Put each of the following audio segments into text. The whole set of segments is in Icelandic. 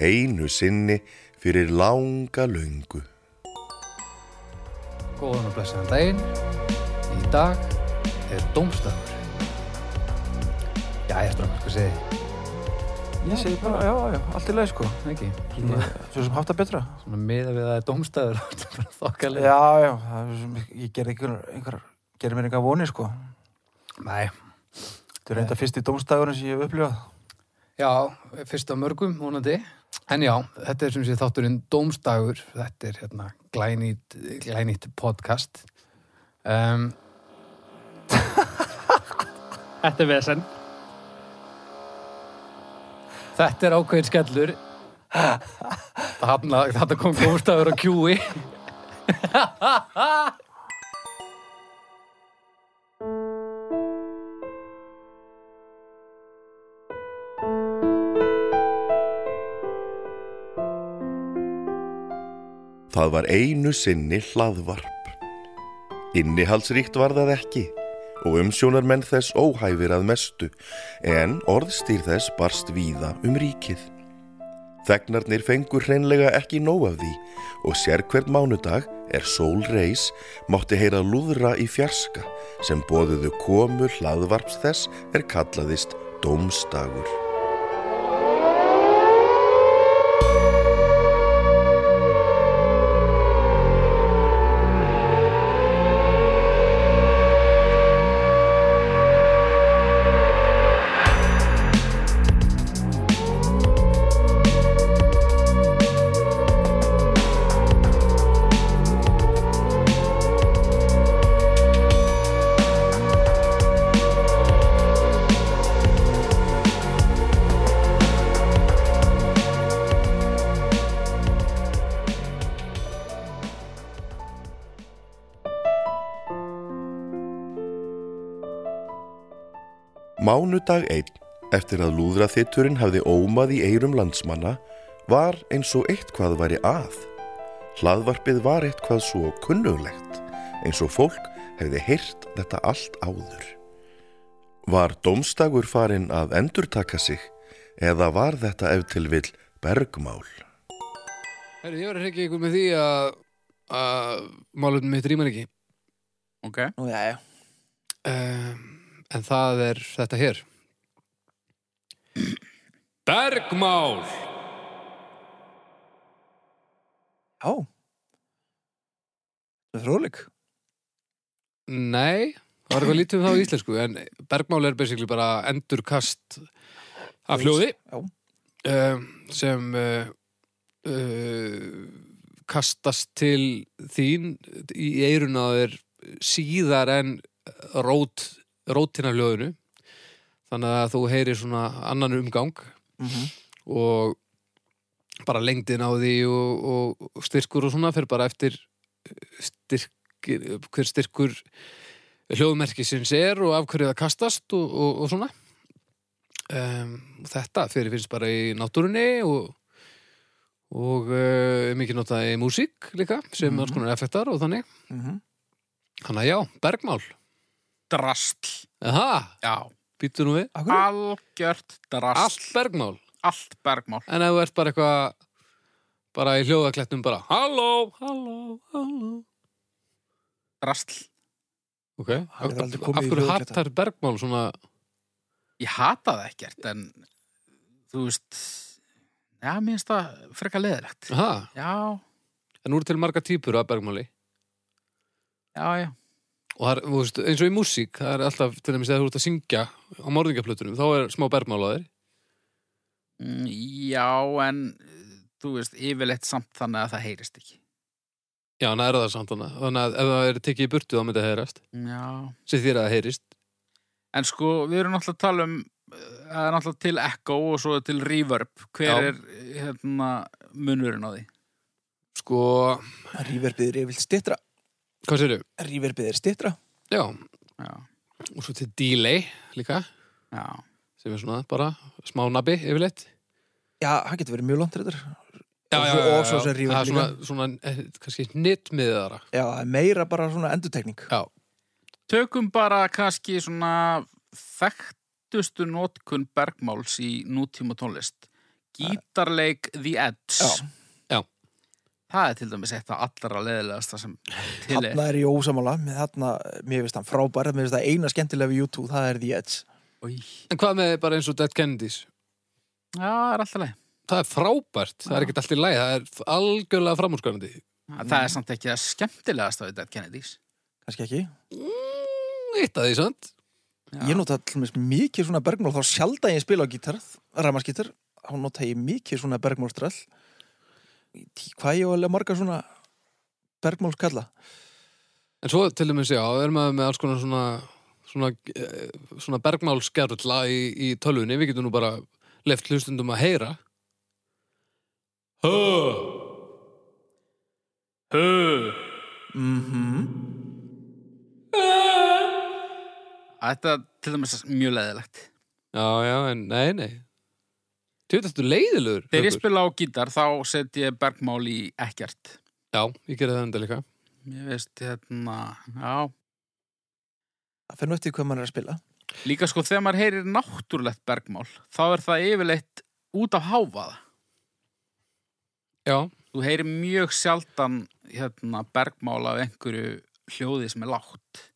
einu sinni fyrir langa löngu. Góðan og blessaðan daginn. Í dag er dómstafur. Já, ég er strafn, hvað segir þið? Ég segi bara, já, já, allt í leið sko. Ekki? Ég, svo sem haft það betra. Svona miða við að það er dómstafur. þetta er bara þokkalega. Já, já, það er sem, ég gerði einhver, einhver, gerði mér einhver voni sko. Nei. Þetta er reynda fyrst í dómstagurinn sem ég hef upplifað. Já, fyrst af mörgum, vonandi. En já, þetta er sem sé þátturinn Dómstagur. Þetta er hérna glænýtt, glænýtt podcast. Um, þetta er vesen. Þetta er ákveðin skellur. Þarna, þetta kom Dómstagur á kjúi. Það var einu sinni hlaðvarp. Innihaldsríkt var það ekki og umsjónar menn þess óhæfir að mestu en orðstýr þess barst víða um ríkið. Þegnarnir fengur hreinlega ekki nóg af því og sér hvert mánudag er sól reis mátti heyra lúðra í fjarska sem bóðuðu komu hlaðvarps þess er kallaðist Dómstagur. Mánudag einn, eftir að lúðraþitturinn hafði ómað í eirum landsmanna, var eins og eitthvað væri að. Hlaðvarpið var eitthvað svo kunnuglegt, eins og fólk hefði heyrt þetta allt áður. Var domstagur farinn að endurtaka sig, eða var þetta ef til vill bergmál? Herri, ég var að hrekja ykkur með því að, að málum mitt rýmar ekki. Ok. Nú, já, já. Um, en það er þetta hér. Bergmál! Já. Það er fróðleik. Nei, það var eitthvað lítið um það á íslensku, en bergmál er basically bara endurkast af hljóði Já. um, sem uh, uh, kastast til þín í eiruna þér síðar en rót, rótin af hljóðinu. Þannig að þú heyrir svona annan umgang Mm og bara lengdin á því og, og styrkur og svona fyrir bara eftir styrkir, hver styrkur hljóðmerkisins er og af hverju það kastast og, og, og svona. Um, og þetta fyrir finnst bara í náttúrunni og og uh, mikið notað í músík líka sem mm Mhm. alls konar effektar og þannig. -hmm. þannig að já, bergmál Drastl. Aha, Já. býttu nú við Akkur? Algjört drastl. Allt bergmál Allt bergmál. En ef þú ert bara eitthvað bara í hljóðaklettum bara Halló, halló, halló Drastl. Ok, af, hverju hattar bergmál svona Ég hata það ekkert, en þú veist, já, mér finnst það frekar leðilegt. Aha, Já, en nú eru til marga típur af bergmáli já, já. Og það er, þú veist, eins og í músík það er alltaf, til dæmis, þegar þú ert að syngja á morðingaplutunum, þá er smá bergmál á þér Mm, Já, en þú veist, yfirleitt samt þannig að það heyrist ekki. Já, en það er það samt hana þannig að ef það er tekið í burtu þá myndi það heyrast Já. sem þýr að það heyrist En sko, við erum náttúrulega að tala um, það er náttúrulega til echo og svo til reverb. Hver Já. er, hérna, munurinn á því? Sko, Ríverfið er yfirlt stittra. Hvað sérðu? Ríverfið er stittra. Já, Já, og svo til delay líka já. sem er svona bara smá nabbi yfirleitt Já, það getur verið mjög langt reyndar. Já, já, svo- já, og svo já. sem Það er svona, líka. svona eh, kannski nittmiðara Já, það er meira bara svona endurtekning. Já, Tökum bara kannski svona þekktustu notkun bergmáls í nútíma tónlist. Gítarleik The Edge. Já. Það er til dæmis eitt af allra leðilegasta sem til er. Er ég ósamála, mér finnst hann frábær, mér finnst það eina skemmtilega við YouTube, það er The Edge. Új. En hvað með bara eins og Dead Kennedys? Já, það er alltaf leið. Það er frábært, það er ekkert allt í lagi, það er algjörlega framúrskarandi. Það er samt ekki það skemmtilegasta við Dead Kennedys. Kannski ekki. Mm, Eitt að því, sant? Já. Ég nota allmest mikið svona bergmál, þá sjaldan ég spila á gítar, ramaskítar, þá nota ég mikið svona bergmálstrall. Hvað ég alveg marga svona bergmálskalla? En svo til dæmis, já, er maður með alls konar svona, svona, eh, svona bergmálskerla í, í tölvunni, við getum nú bara left hlustundum að heyra. Hö! Hö. Mhm. Þetta til dæmis mjög leðilegt. Já, já, en nei, nei. Veit, þetta er leiðilegur. Þegar ég spila á gítar þá set ég bergmál í ekkert. Já, ég gerði það enda líka. Ég veist, hérna, já. Það fyrir eftir hvað maður er að spila. Líka sko þegar maður heyrir náttúrulegt bergmál, þá er það yfirleitt út af háfaða. Já, Þú heyrir mjög sjaldan hérna, bergmál af einhverju hljóði sem er lágt.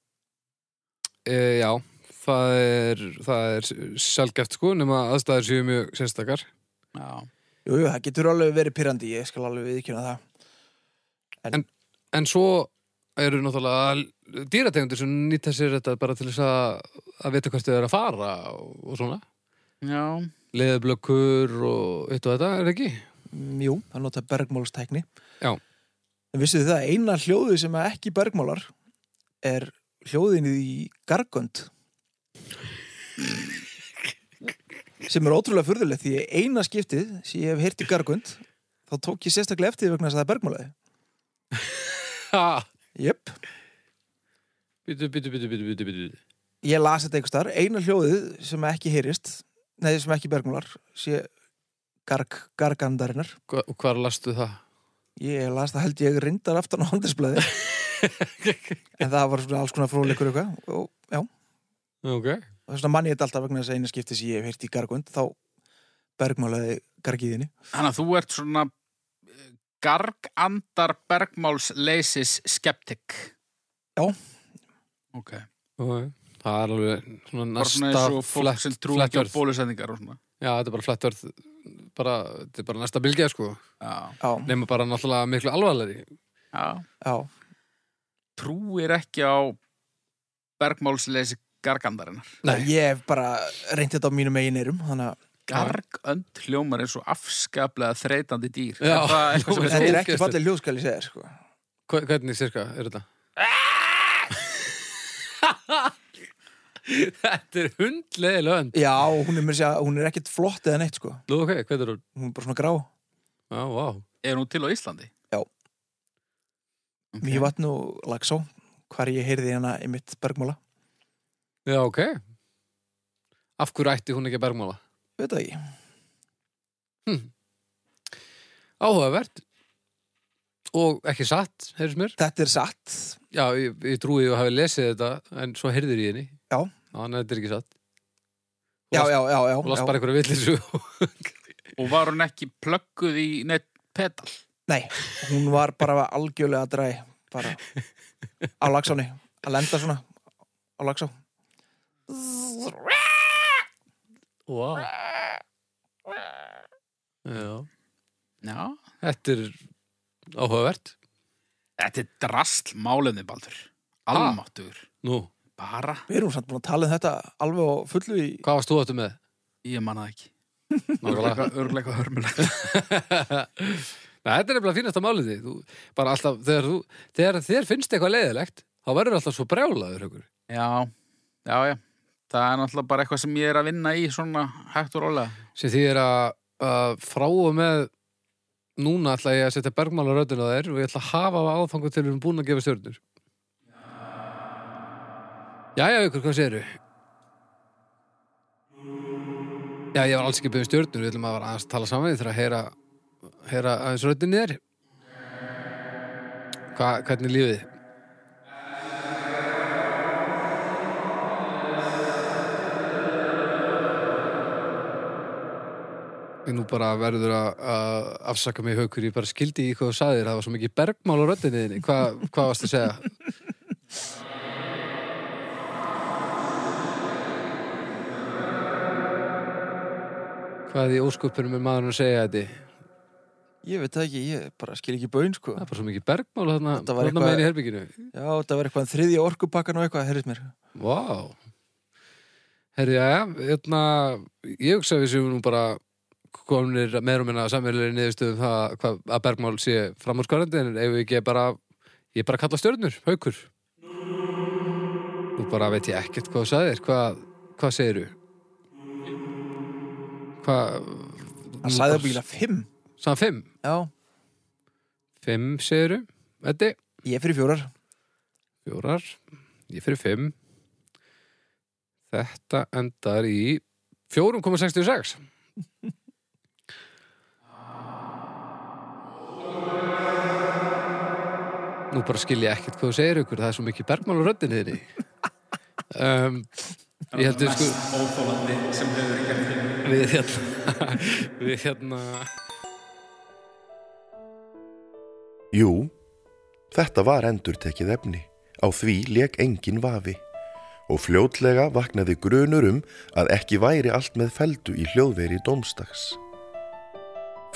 e, já, það er, það er sjálfgeft sko, nema aðstæður séu mjög sérstakar. Já. Jú, jú, það getur alveg verið pyrrandi, ég skal alveg viðkjöna það. En svo eru náttúrulega dýrategundir sem nýta sér þetta bara til þess að, að vita hvert þau er að fara og, og svona. Já. Leðblökkur og eitt og þetta, er það ekki? Mm, Jú, það nota bergmálstækni. Já. En vissuð þið það, eina hljóðið sem er ekki bergmálar er hljóðinni í gargönd. Sem er ótrúlega furðulegt því eina skiptið sem ég hef heyrt í gargönd þá tók ég sérstaklega eftir vegna þess að það er bergmálaði. Jöpp. Býtu, býtu, býtu, býtu, býtu. Ég las þetta einhvers þar, eina hljóðið sem ekki heyrist, nei sem ekki bergmálar, sé garg, gargandarinnar. Hva, og hvar lastu það? Ég las það held ég reyndar aftan á handelsblæði en það var svona alls konar fróðleikur eitthvað og já, Ok. og þess vegna mann ég þetta alltaf vegna þess að eina skipti sem ég hef heyrt í gargönd þá bergmálaði gargiðinni Þannig að þú ert svona eh, gargandar bergmálsleysis skeptik. Já. Ok. Ok. Það er alveg svona næsta og svona. Já, þetta er bara flettverð bara, þetta er bara næsta bylgja sko Já. Já, nema bara náttúrulega miklu alvarlegri Já. já, Trúir ekki á bergmálsleysi gargandarinnar. Nei. ég hef bara reynt þetta á mínum megin eyrum þannig að Gargönd hljómar eins og afskaplega þreytandi dýr. Já. Er það eitthvað sem Þetta þetta er ekki fallið hljóð skal ég segja sko. Hva- Hvernig cirka er þetta? þetta er hundlegilega önd Já, hún er, mér að segja, hún er ekkit flott eða neitt sko. Nú ok, hvað er hún? hún er bara svona grá Já, vá Er hún til á Íslandi? Já. Ok. Mývatn og Lagsá hvar ég heyrði hérna í mitt bergmála Já, ok. Af hverju ætti hún ekki að bergmála? veit það ekki. Áhugavert. Og ekki satt, heyrðis mér. Þetta er satt. Já, ég, ég trúi að hafi lesið þetta En svo heyrðir í henni. Já. Þannig að þetta er ekki satt. Já, já, já, já, Og last bara einhverja villisu Og var hún ekki plögguð í neitt pedal? Nei, hún var bara algjörlega dræ bara á Lagsáni að lenda svona á Lagsá Vá Já Já. Þetta er áhugavert Þetta er drastl málefni, Baldur. Almáttugur. Nú, Bara, Við erum samt búin að tala um þetta alveg á fullu í hvað varst þú áttu með? ég manna það ekki. Nákvæmlega Örgleika hörmulegt. Nei, þetta er nefnilega fínasta málið því þú, bara alltaf, þegar, þú, þegar þér finnst eitthvað leiðilegt, þá verður alltaf svo brjálaður. Já, já, já. Það er náttúrulega bara eitthvað sem ég er að vinna í svona hægt og rólega. sem því er að, að frá og með núna ætla ég að setja bergmála röddina á þér og ég ætla að hafa áfangu til við erum búin að gefa stjörnur Jæja, ykkur, hvað segirðu? Já, ég var alls ekki byggðum stjörnur, við ætlum að vera aðeins að tala saman því þegar að heyra, aðeins röddinni þér Hva, hvernig er lífið? Ég nú bara verður að, afsaka mig haukur, ég bara skildi í hvað þú sagðir, það var svo mikið bergmál á röddinni þinni. Hva, hvað varst að segja? Hvað í óskupunum er maðurinn að segja þetta? Ég veit það ekki, ég bara skil ekki bön sko Það er bara svo mikið bergmál þarna, þarna eitthvað- megin í herbygginu. Já, það var eitthvað þriðja orkupakkan og eitthvað, heyrðist mér Vá Herri, já, hérna ég hugsa að við séum nú bara kominir meður og minna samverðilega niðurstöðum það hvað að Bergmál sé framúrskarandi en ef ekki bara ég bara kalla stjörnur, haukur? Nú bara veit ég ekkert hvað þú sagðir, hvað, hvað segirðu? Hvað Hann sagði að bíla fimm. Sann fimm, Já, fimm segirðu? Eddi, ég fyrir fjórar. Fjórar? Ég fyrir fimm. Þetta endar í 4,66 Nú bara skil ég ekkert hvað þú segir ykkur, það er svo mikið bergmál á röddinni þinni um, Ég held við sko Óþólandi sem hefur gert fyrir. Við hérna Við hérna Jú, þetta var endurtekið efni. Á því lék engin vafi. Og fljótlega vaknaði grunur um að ekki væri allt með feldu í hljóðveri dómstags.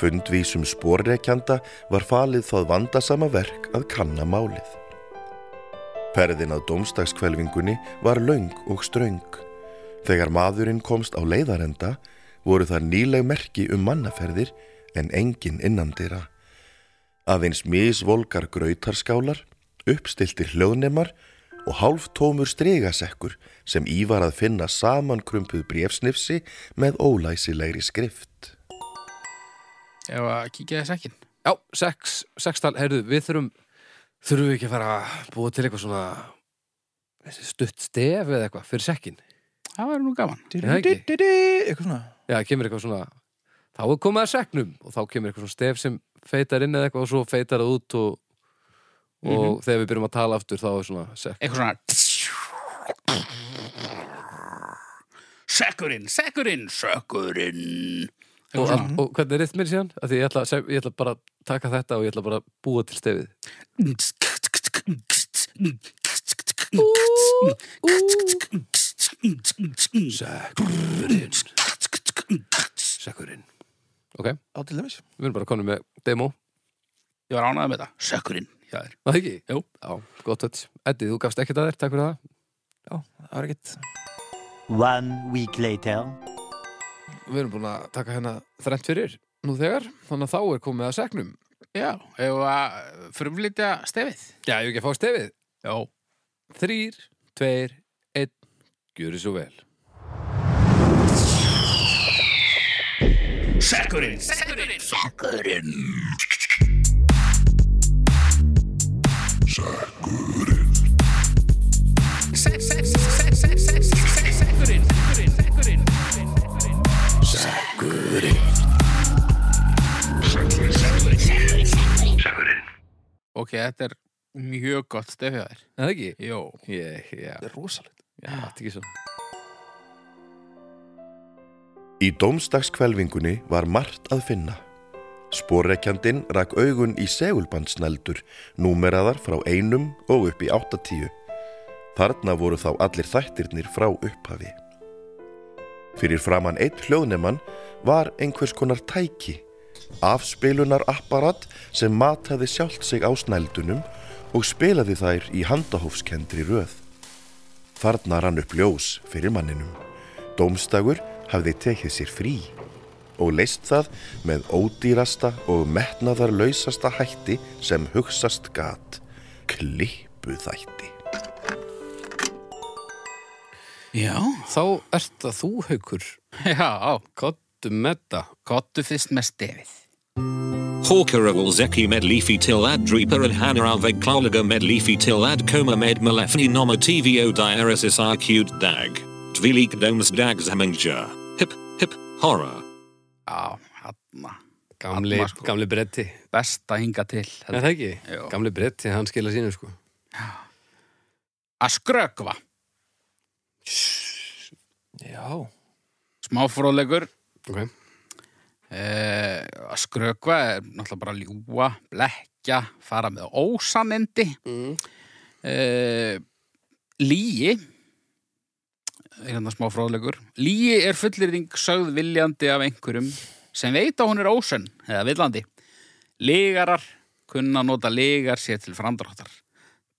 Fundvísum sporrekjanda var falið það vandasama verk að kanna málið. Ferðin að dómstagskvelvingunni var löng og ströng. Þegar maðurinn komst á leiðarenda voru þar nýleg merki um mannaferðir en engin innandira. Aðeins misvolgar grautarskálar, uppstiltir hljóðnemar og hálftómur stregasekkur sem í var að finna samankrumpuð brefsnifsi með ólæsilegri skrift. Ef að kíkja þess ekki. Já, sex, sextal, heyrðu, við þurfum þurfum við ekki að fara að búa til eitthvað svona stutt stef eða eitthvað fyrir sekkin Það væri nú gaman. Eitthvað svona. Já, kemur eitthvað svona þá er komið að seknum og þá kemur eitthvað svona stef sem feitar inn eða eitthvað og svo feitar það út og, og þegar við byrjum að tala aftur þá er svona sekk Eitthvað svona Sekkurinn, sekkurinn, sekkurinn og, Eitthvað og, hvernig er rithmir síðan? Af Því ég ætla, ég ætla bara að taka þetta og ég ætla bara að búa til stefið. Sekkurinn. Sekkurinn Ok, Á til dæmis. Við erum bara konum með demo. Ég var ánægð með þetta, þér. Það ekki? Jú. Já, gott þetta Eddi, þú gafst ekkert að þér, takk fyrir það. Já, það var ekkert. One week later. Við erum búin að taka hérna þrennt fyrir nú þegar, þannig að þá er komið að seknum Já, ef að frumflytja stefið. Já, ég hef ekki að fá stefið Já. Þrýr, tveir, einn Gjöri svo vel Sekkurinn, sekkurinn, sekkurinn. Sekkurinn. Sekkurinn, Ok, þetta er mjög gott stefið þér. Er Það ekki? Jó. Ég, já, Þetta er rosalegt já, þetta er ekki svo Í dómstagskvelvingunni var margt að finna. Sporrekjandinn rak augun í segulbandsneldur, númeraðar frá einum og upp í áttatíu. Þarna voru þá allir þættirnir frá upphafi. Fyrir framann einn hljóðnemann var einhvers konar tæki, afspilunar apparat sem mataði sjálft sig á snældunum og spilaði þær í handahófskendri röð. Þarna rann upp ljós fyrir manninum. Dómstagur hafði tekið sér frí og leist það með ódýrasta og metnaðarlausasta hætti sem hugsast gat, klippuþætti. Já. Þá ert það þú, haukur Já, Kottu með það kottu fyrst með stefið. Hawker av Zeki med Leafy till ad Dreeper and Hanna Alveg Klalaga med Leafy till ad Koma med Malefni Noma TVO Diaresis Arcute Dag. Dvilik Domes Dag Zamingja. Hip, hip, horror. Já, hann Gamli, sko. gamli bretti besta hinga til. Er það ekki? Jú. Gamli bretti, hann skila sínu sko Að skrökva. Já. Smáfróðlegur. Ok. Uh, að skrökva er náttúrulega bara að ljúga, blekja fara með ósanindi mm. uh, lígi hérna smá fróðlegur lígi er fullyrðing sögð viljandi af einhverjum sem veit að hún er ósönn eða villandi. Ligarar kunna nota ligar sér til framdráttar.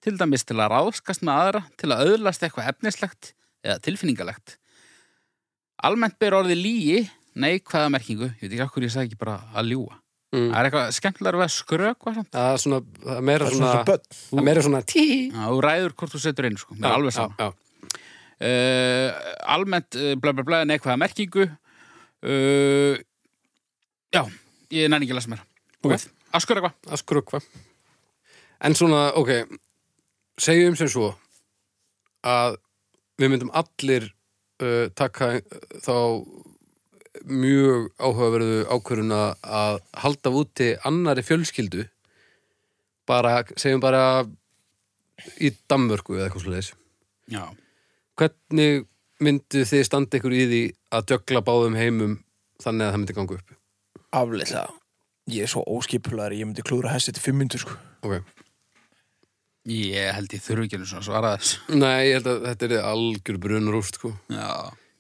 Til dæmis til að ráðskast með aðra til að öðlast eitthvað efnislegt eða tilfinningalegt Almennt ber orðið lígi neikvæða merkingu, ég veit ekki okkur ég sagði ekki bara að ljúga Mm. Það er eitthvað skemmtilega við að skrökva samt Það er svona, það er meira Það er svona, svona það er meira svona tí. Þú ræður hvort þú setur inn, sko, mér er alveg sama Já, já. uh, almennt uh, bla bla bla neikvæða merkingu uh, já, ég næri ekki að lesa mér Ok. okay. askur eitthvað að skrukva en svona, ok segjum sem svo að við myndum allir uh, taka uh, þá mjög áhugaverðu ákvörðun að- halda úti annari fjölskyldu. Bara, segjum bara í Danmörku eða eitthvað já, hvernig myndu þið standa ykkur í því að djögla báðum heimum þannig að það myndi ganga upp? Afleitlega Ég er svo óskipular, ég myndi klúra hessi til 500 sko. Ok ég held ég þurfi ekki svona svara þess Nei, ég held að þetta er algjör brunarúst sko.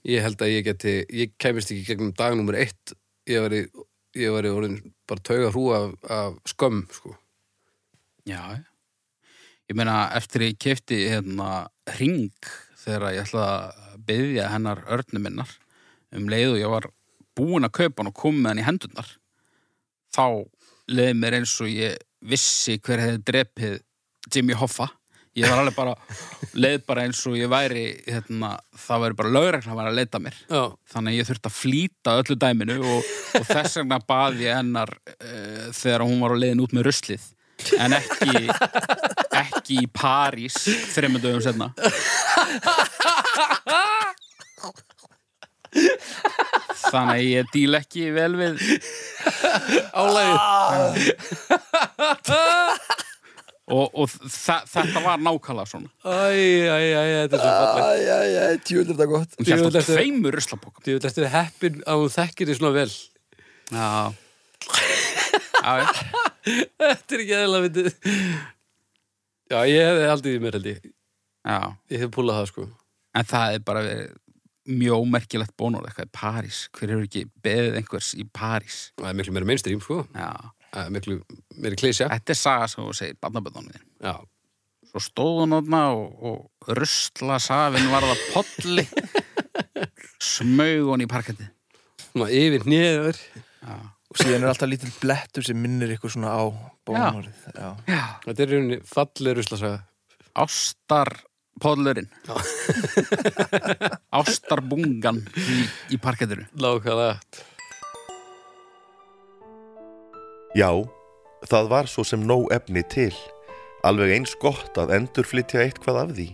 Ég held að ég geti, ég kæmist ekki gegnum dag nummer eitt, ég væri, ég væri orðin bara tauga hrú af, af skömm, sko. já ég meina eftir ég kefti hérna ring þegar ég ætla að byggja hennar örnu minnar um leið og ég var búin að kaupa hann og kom með hann í hendurnar þá leiði mér eins og ég vissi hver hefði drepið Jimmy Hoffa. Ég var alveg bara, leið bara eins og ég væri hérna, það væri bara lögregla að vera að leita mér. Já, þannig að ég þurfti að flýta öllu dæminu og, og þess vegna baði ég hennar uh, þegar hún var á leiðin út með ruslið. En ekki ekki í París þreymur dögum senna þannig að ég díl ekki vel við álægið. Og, og þetta var nákvæmlega svona Æ, æ, æ, þetta er svo fallegt. Æj, æj, æj, tjúlir þetta gott hún held ertu- tveimur ruslapókum Þú veit, þetta er heppin að hún þekkir því svona vel. já. Þetta er ekki eðla myndið. Já, ég hefði haldið í mér held ég. já Ég hef púlað það, sko. En það er bara verið mjög ómerkilegt bónur eitthvað í París. Hver hefur ekki beðið einhvers í París? Það er miklu meira mainstream, sko. Já. Er miklu meira klísja. Þetta er saga sem þú segir barnaböndunum þín. Já. Svo stóð hún þarna og, og rusla safinn varða polli. Smaug hún í parkettið. Svona yfir nýður. Já. Og síðan er alltaf lítill blettur sem minnir ykkur svona á bónumárið Já, Já. Þetta er í rauninni falleg ruslasaga. Ástar pollurinn. Ástarbungan í, í parkettinu. Lákaða. Já, það var svo sem nóg efni til. Alveg eins gott að endurflytja eitthvað af því.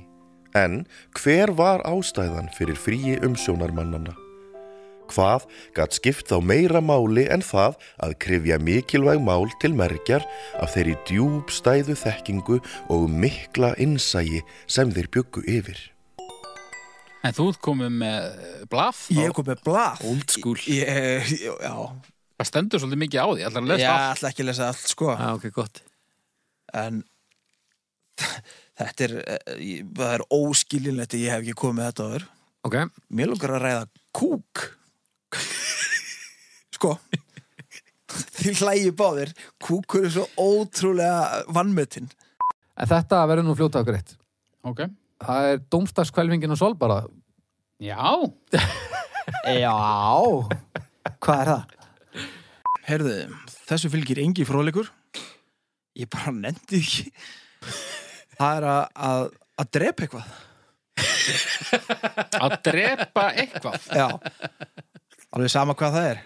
En hver var ástæðan fyrir fríi umsjónarmannana? Hvað gatt skipt þá meira máli en það að krifja mikilvæg mál til merkjar af þeirri djúbstæðu þekkingu og mikla innsægi sem þeir byggu yfir? En þú komið með blaf. Ég komið með blað Old school. Ég, ég, já, Það stendur svolítið mikið á því. Ætlar að lesa ég allt. ætla ekki að lesa allt sko Já, ok, gott. En þetta er, eh, ég- það er óskilinlegt að ég hef ekki komið með þetta áður Ok. Mér lukkar að ræða kúk Sko Þið hlægi báðir Kúkur er svo ótrúlega vannmötin En þetta verður nú fljóta okkur eitt. Ok. Það er dómstagskvelvingin og Solbara. Já. Já Hvað er það? Herðu, þessu fylgir engi fróðleikur Ég bara nefndi ekki Það er að, að, að drepa eitthvað Að drepa eitthvað. Já Alveg sama hvað það er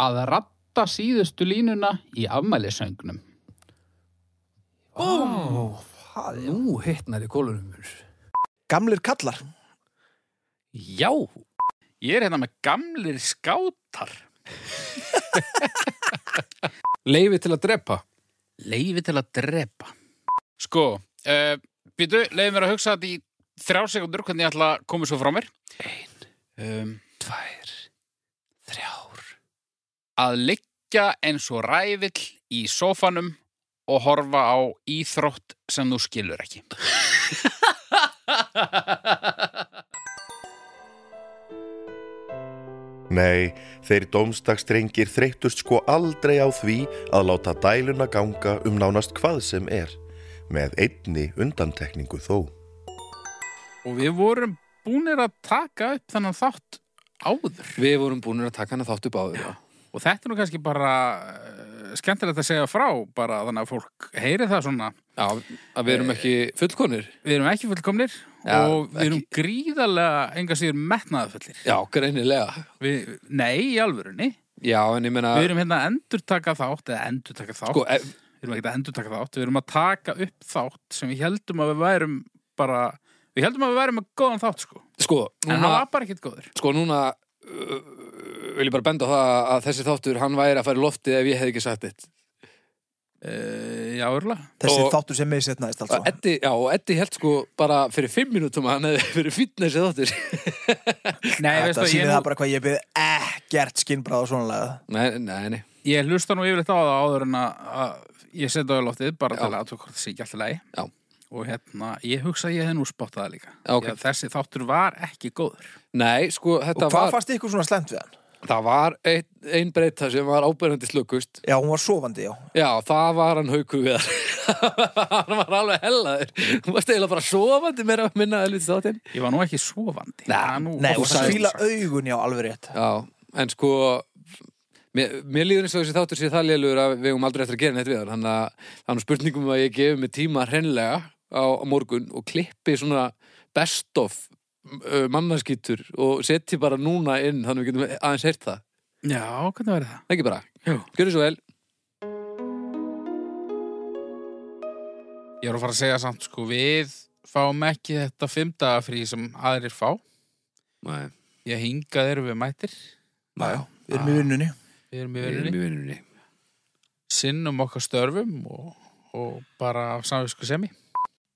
Að ratta síðustu línuna í afmælisöngnum. Ó, nú hittnar í kólunum. Gamlir kallar Já. Ég er hérna með gamlir skátar. Leifi til að drepa. Leifi til að drepa. Sko, uh, býtu, leiði mér að hugsa þetta í þrjá sekundur hvernig ég ætla að koma svo frá mér. Ein. Um, Tvær. Þrjár. Að liggja eins og rævill í sófanum og horfa á íþrótt sem þú skilur ekki. Nei, þeir dómsdagstrengir þreyttust sko aldrei á því að láta dæluna ganga um nánast hvað sem er, með einni undantekningu þó. Og við vorum búnir að taka upp þennan þátt áður. Við vorum búin að taka hana þátt upp áður, já. Og þetta er nú kannski bara uh, skemmtilegt að segja frá, bara þannig að fólk heyri það svona. Já, að við erum ekki fullkonir. Við erum ekki fullkomnir Já, og við erum ekki- gríðarlega enga síður metnaðafullir. Já, greinilega. Við, nei, í alvörunni. Já, en ég meina, Við erum hérna að endurtaka þátt, eða endurtaka þátt. sko, ef, Við erum ekki að endurtaka þátt, við erum að taka upp þátt sem við heldum að við værum bara, við heldum að við værum með góðan þátt, sko. sko, En hann núna, var bara ekkert góður. sko, núna uh, vil ég bara benda á það að þessi þáttur, hann væri að fara í loftið ef ég hef ekki sagt þetta. Uh, já, örgulega. Þessi Og- þáttur sem með sér næst Og altså. Eddi, já, og Eddi held sko bara fyrir fimm minútum að hann hefði fyrir fitness eða þáttur. Nei, Þetta sýnir ég, það bara hvað ég byrði ekkert skinnbráð og svona lega Nei, nei, nei. ég hlusta nú yfirleitt á það áður en að, ég setja á í loftið bara Já. til að það sé ekki alltaf lægi. Já. Og hérna, ég hugsa að ég hef nú spottað það líka. Já, ok. Því að Þessi þáttur var ekki góður. Nei, sko, Og þetta hvað var, fannst ykkur svona slemt við hann? Það var ein, ein breyta sem var ábyrjandi slökust. Já, hún var sofandi, já Já, það var hann hauku við hann var alveg hellaður. Þú varst eiginlega bara sofandi meira að minna að lítið þáttinn. Ég var nú ekki sofandi. Nei, Nei, og það. augun, já, alveg rétt Já, en sko mér, mér líður eins og þessi þáttur sé það lélugur að við höfum aldrei eftir að gera neitt við hann þannig að það er nú spurningum að ég gefi mig tíma hreinlega á, á morgun og klippi svona best of mannaskýtur og setji bara núna inn þannig að við getum aðeins heyrt það Já, hvernig verður það? ekki bara, Já. gjörðu svo vel Ég er að fara að segja samt, sko, við fáum ekki þetta fimmdagafrí sem aðrir fá. Nei, Ég hingað erum við mættir. Já, við erum í vinnunni Við erum í í vinnunni Sinnum okkar störfum og, og bara af samvisku semi.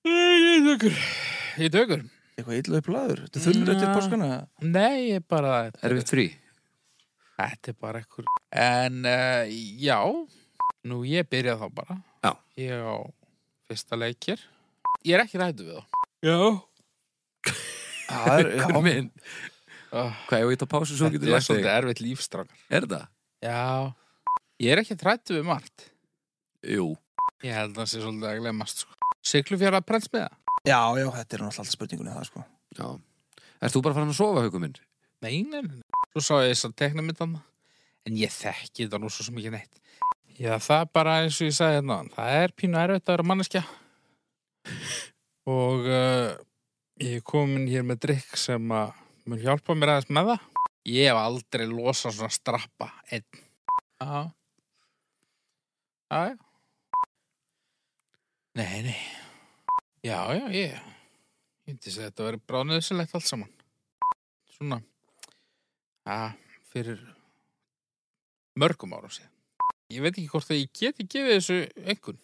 Ég tökur. Ég tökur. Eitthvað illa upp laður, þetta er þunnur eftir Já. páskana Nei, ég bara... Erfitt frí Þetta er bara ekkur... En, uh, já, nú ég byrja þá bara. Já. Ég á fyrsta leikir. Ég er ekki rættu við þá. Já, Það er, já, minn Oh, Hvað, ég veit að pásu svo þetta getur er læst svolítið erfitt lífstrákar. Er það? Já. Ég er ekki rættu við margt. Jú Ég held að það sé svolítið að glemast, sko. Með það? Já, já, þetta er náttúrulega alltaf spurningunni það, sko Já Erst þú bara farin að sofa, haukum minn? Nei, nei, nei. Svo sá ég þess að tekna mitt hann. En ég þekki þetta nú svo sem ekki neitt. Já, það er bara eins og ég sagði hérna. Það er pínu erfitt að vera manneskja. Og uh, ég er komin hér með drikk sem að mun hjálpa mér aðeins með það. Ég hef aldrei losað svona strappa einn. Já. Já, já. Nei, nei. Já, já, ég. Ég myndi segja að þetta verið bráðnöðsilegt allt saman. Svona. Já, fyrir mörgum ára síðan. Ég veit ekki hvort að ég geti gefið þessu einhvern.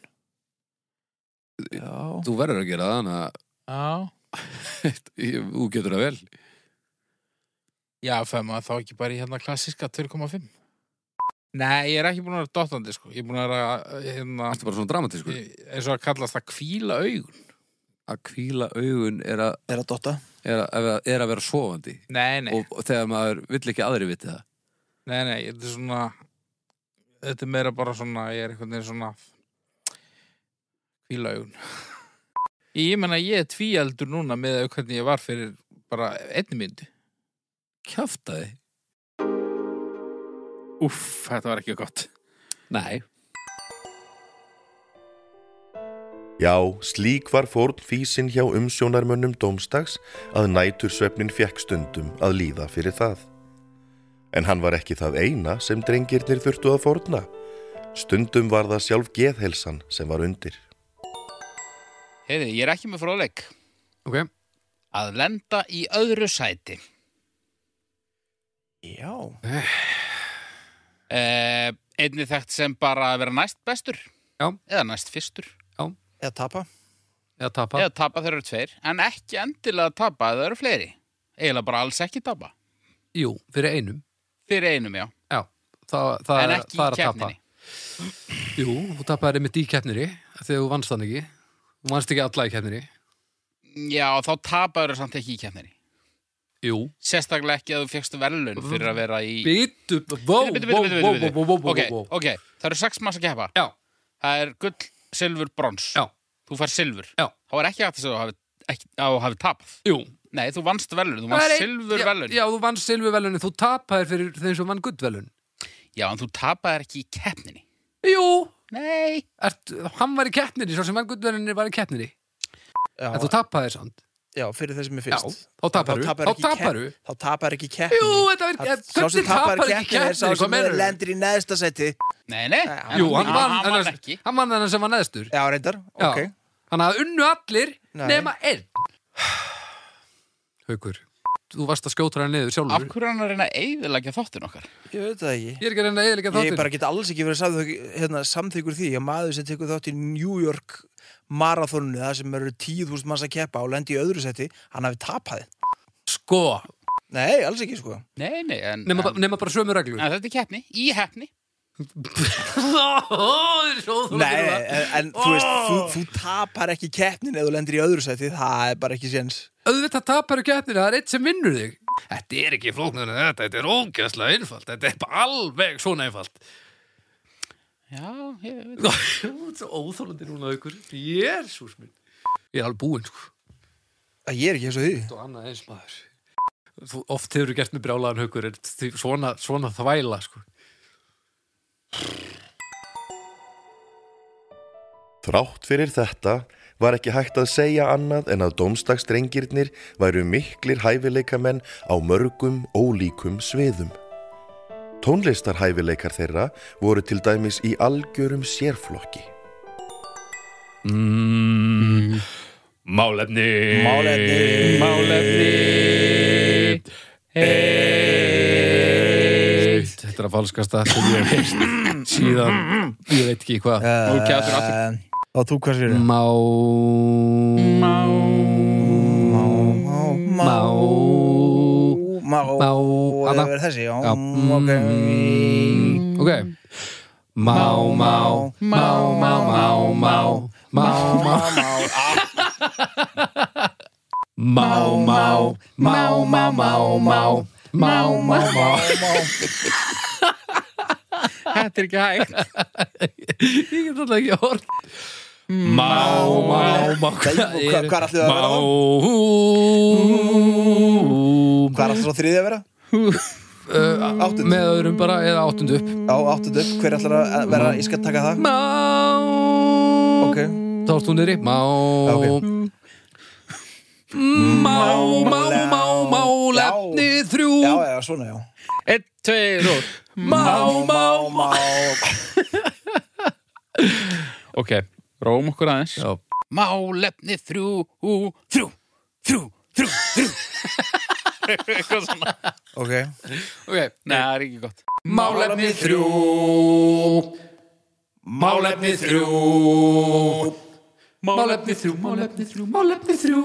Já, Þú verður að gera það, þannig að Já. þú getur það vel Já, fæði maður þá ekki bara í hérna klassiska 2,5. Nei, ég er ekki búin að vera dottandi, sko. Ég er búin að vera, hérna, Ertu bara svona dramatískur? eins og að kallast það kvíla augun. Að kvíla augun er að, er að dotta er að, er að vera sofandi Nei, nei, og, og þegar maður vill ekki aðri viti það nei, nei, þetta er svona, þetta er meira bara svona, ég er einhvern veginn svona kvíla augun. Ég menna, ég er tvíaldur núna með hvernig ég var fyrir bara einni myndi. Kjaftaði? Úff, þetta var ekki gott. Nei Já, slík var fórn físin hjá umsjónarmönnum dómstags að nætursvefnin fekk stundum að líða fyrir það. En hann var ekki það eina sem drengirnir þurftu að fórna. Stundum var það sjálf geðhelsan sem var undir. Heiði, ég er ekki með fróðleik. Ok Að lenda í öðru sæti. Já, Eh, einni þekkt sem bara að vera næst bestur. Já. Eða næst fyrstur. Eða tapa Eða tapa Eða tapa þeir eru tveir. En ekki endilega tapa eða eru fleiri. Eiginlega bara alls ekki tapa. Jú, fyrir einum Fyrir einum, já. Já það, það, En er, ekki það í er að tapa keppninni. Jú, þú tapaði einmitt í keppniri þegar þú vannst þann ekki Þú vannst ekki alla í keppniri Já, þá tapaður samt ekki í keppninni. Jú Sérstaklega ekki að þú fegst verðlun fyrir að vera í... Bitu, bitu, vó, bitu, bitu, vó, bitu. vó, vó, vó, Ok, ok, það eru sex manns að keppa. Já, Það er gull, silfur, brons. já, Þú fær silfur. Já. Þá er ekki hægt að segja að þú hafi, hafi tapað. jú Nei, þú vannst verðlun, þú vannst silfur já, verðlun. Já, þú vannst silfur velunni, þú tapaðir fyrir þeim sem vann gullvelun Já, en þú tapaðir ekki í keppninni. Jú, Nei. ert, hann var í keppninni, svo sem vann gullvelunni var í keppninni En þú tapaðir samt já, fyrir þeim sem er Já, fyrst þá taparu, þá taparu Þá tapar ekki keppni. Jú, þetta er, Það- Sá hvernig sem tapar tapar ekki keppni er sá sem menur lendir í neðsta seti Nei, nei. Jú, hann vann, hann vann hann, ekki. hann vann þennan sem var neðstur. Já, reyndar, Já. ok. Þannig að unnu allir nema einn. Haukur, þú varst að skjóta hann niður Af sjálfur hverju er hann að reyna að eyðilegja þáttin okkar? Ég veit það ekki. Ég er ekki að reyna að eðilega Ég þáttir bara get alls ekki verið samþygg, hérna, samþyggur því að maður sem tekur þátt í New York marathónu það sem eru 10.000 manns að keppa og lendi í öðru seti, hann hafi tapaði Sko, Nei, alls ekki sko. Nei, nei, en, nema, en, nema bara sömu reglur. En þetta er keppni, í heppni. Nei, en, en þú veist, þú, þú tapar ekki keppnin ef þú lendir í öðru seti, það er bara ekki séns. Auðvitað tapar keppnir, það er eitt sem vinnur þig. Þetta er ekki flóknar en þetta, þetta er ógæslega einfalt Þetta er bara alveg svona einfalt. Já, ég veit. Þú ert svo óþólandi núna ykkur Jésús minn. Ég er alveg búinn sko. Að Ég er ekki eins og því og annað eins maður. Þú, oft hefur gert með brjálaðan haukur svona, svona þvæla sko. Þrátt fyrir þetta var ekki hægt að segja annað en að dómstagsdrengirnir væru miklir hæfileikamenn á mörgum ólíkum sviðum. Tónlistarhæfileikar þeirra voru til dæmis í algjörum sérflokki. mm, Málefni Málefni. Málefni Eitt Að falskasta sem ég hef heist síðan ég veit ekki hvað. Og aftur. Eh, Og þú hvað sér? Má. Má. Má Má. Má. Má það verður þessi, Já. ok. Ok. Má, má, má, má, má, má Má, má, má, má, má, má, má, má. Má, má, má Þetta er ekki hægt. Ég get alltaf ekki hort Má, má, má Hvað er alltaf að vera þá? Má Hvað er alltaf svo þriðið að vera? Áttund Með öðrum bara, eða áttund upp Já, áttund upp, hver ætlar að vera? Ég skal taka það Má Ok Þá erst þú niðri Má Já, ok. Má, má, má, má Lefni þrjú Já, já, svona, já Einn, tveir og... Má, má, má Ok, róum okkur aðeins. Já. Málefni þrjú, þrjú, þrjú, þrjú, þrjú. Eitthvað svona. Ok Ok, Nei, það er ekki gott. Málefni þrjú Málefni þrjú Málefni þrjú, málefni þrjú, málefni þrjú.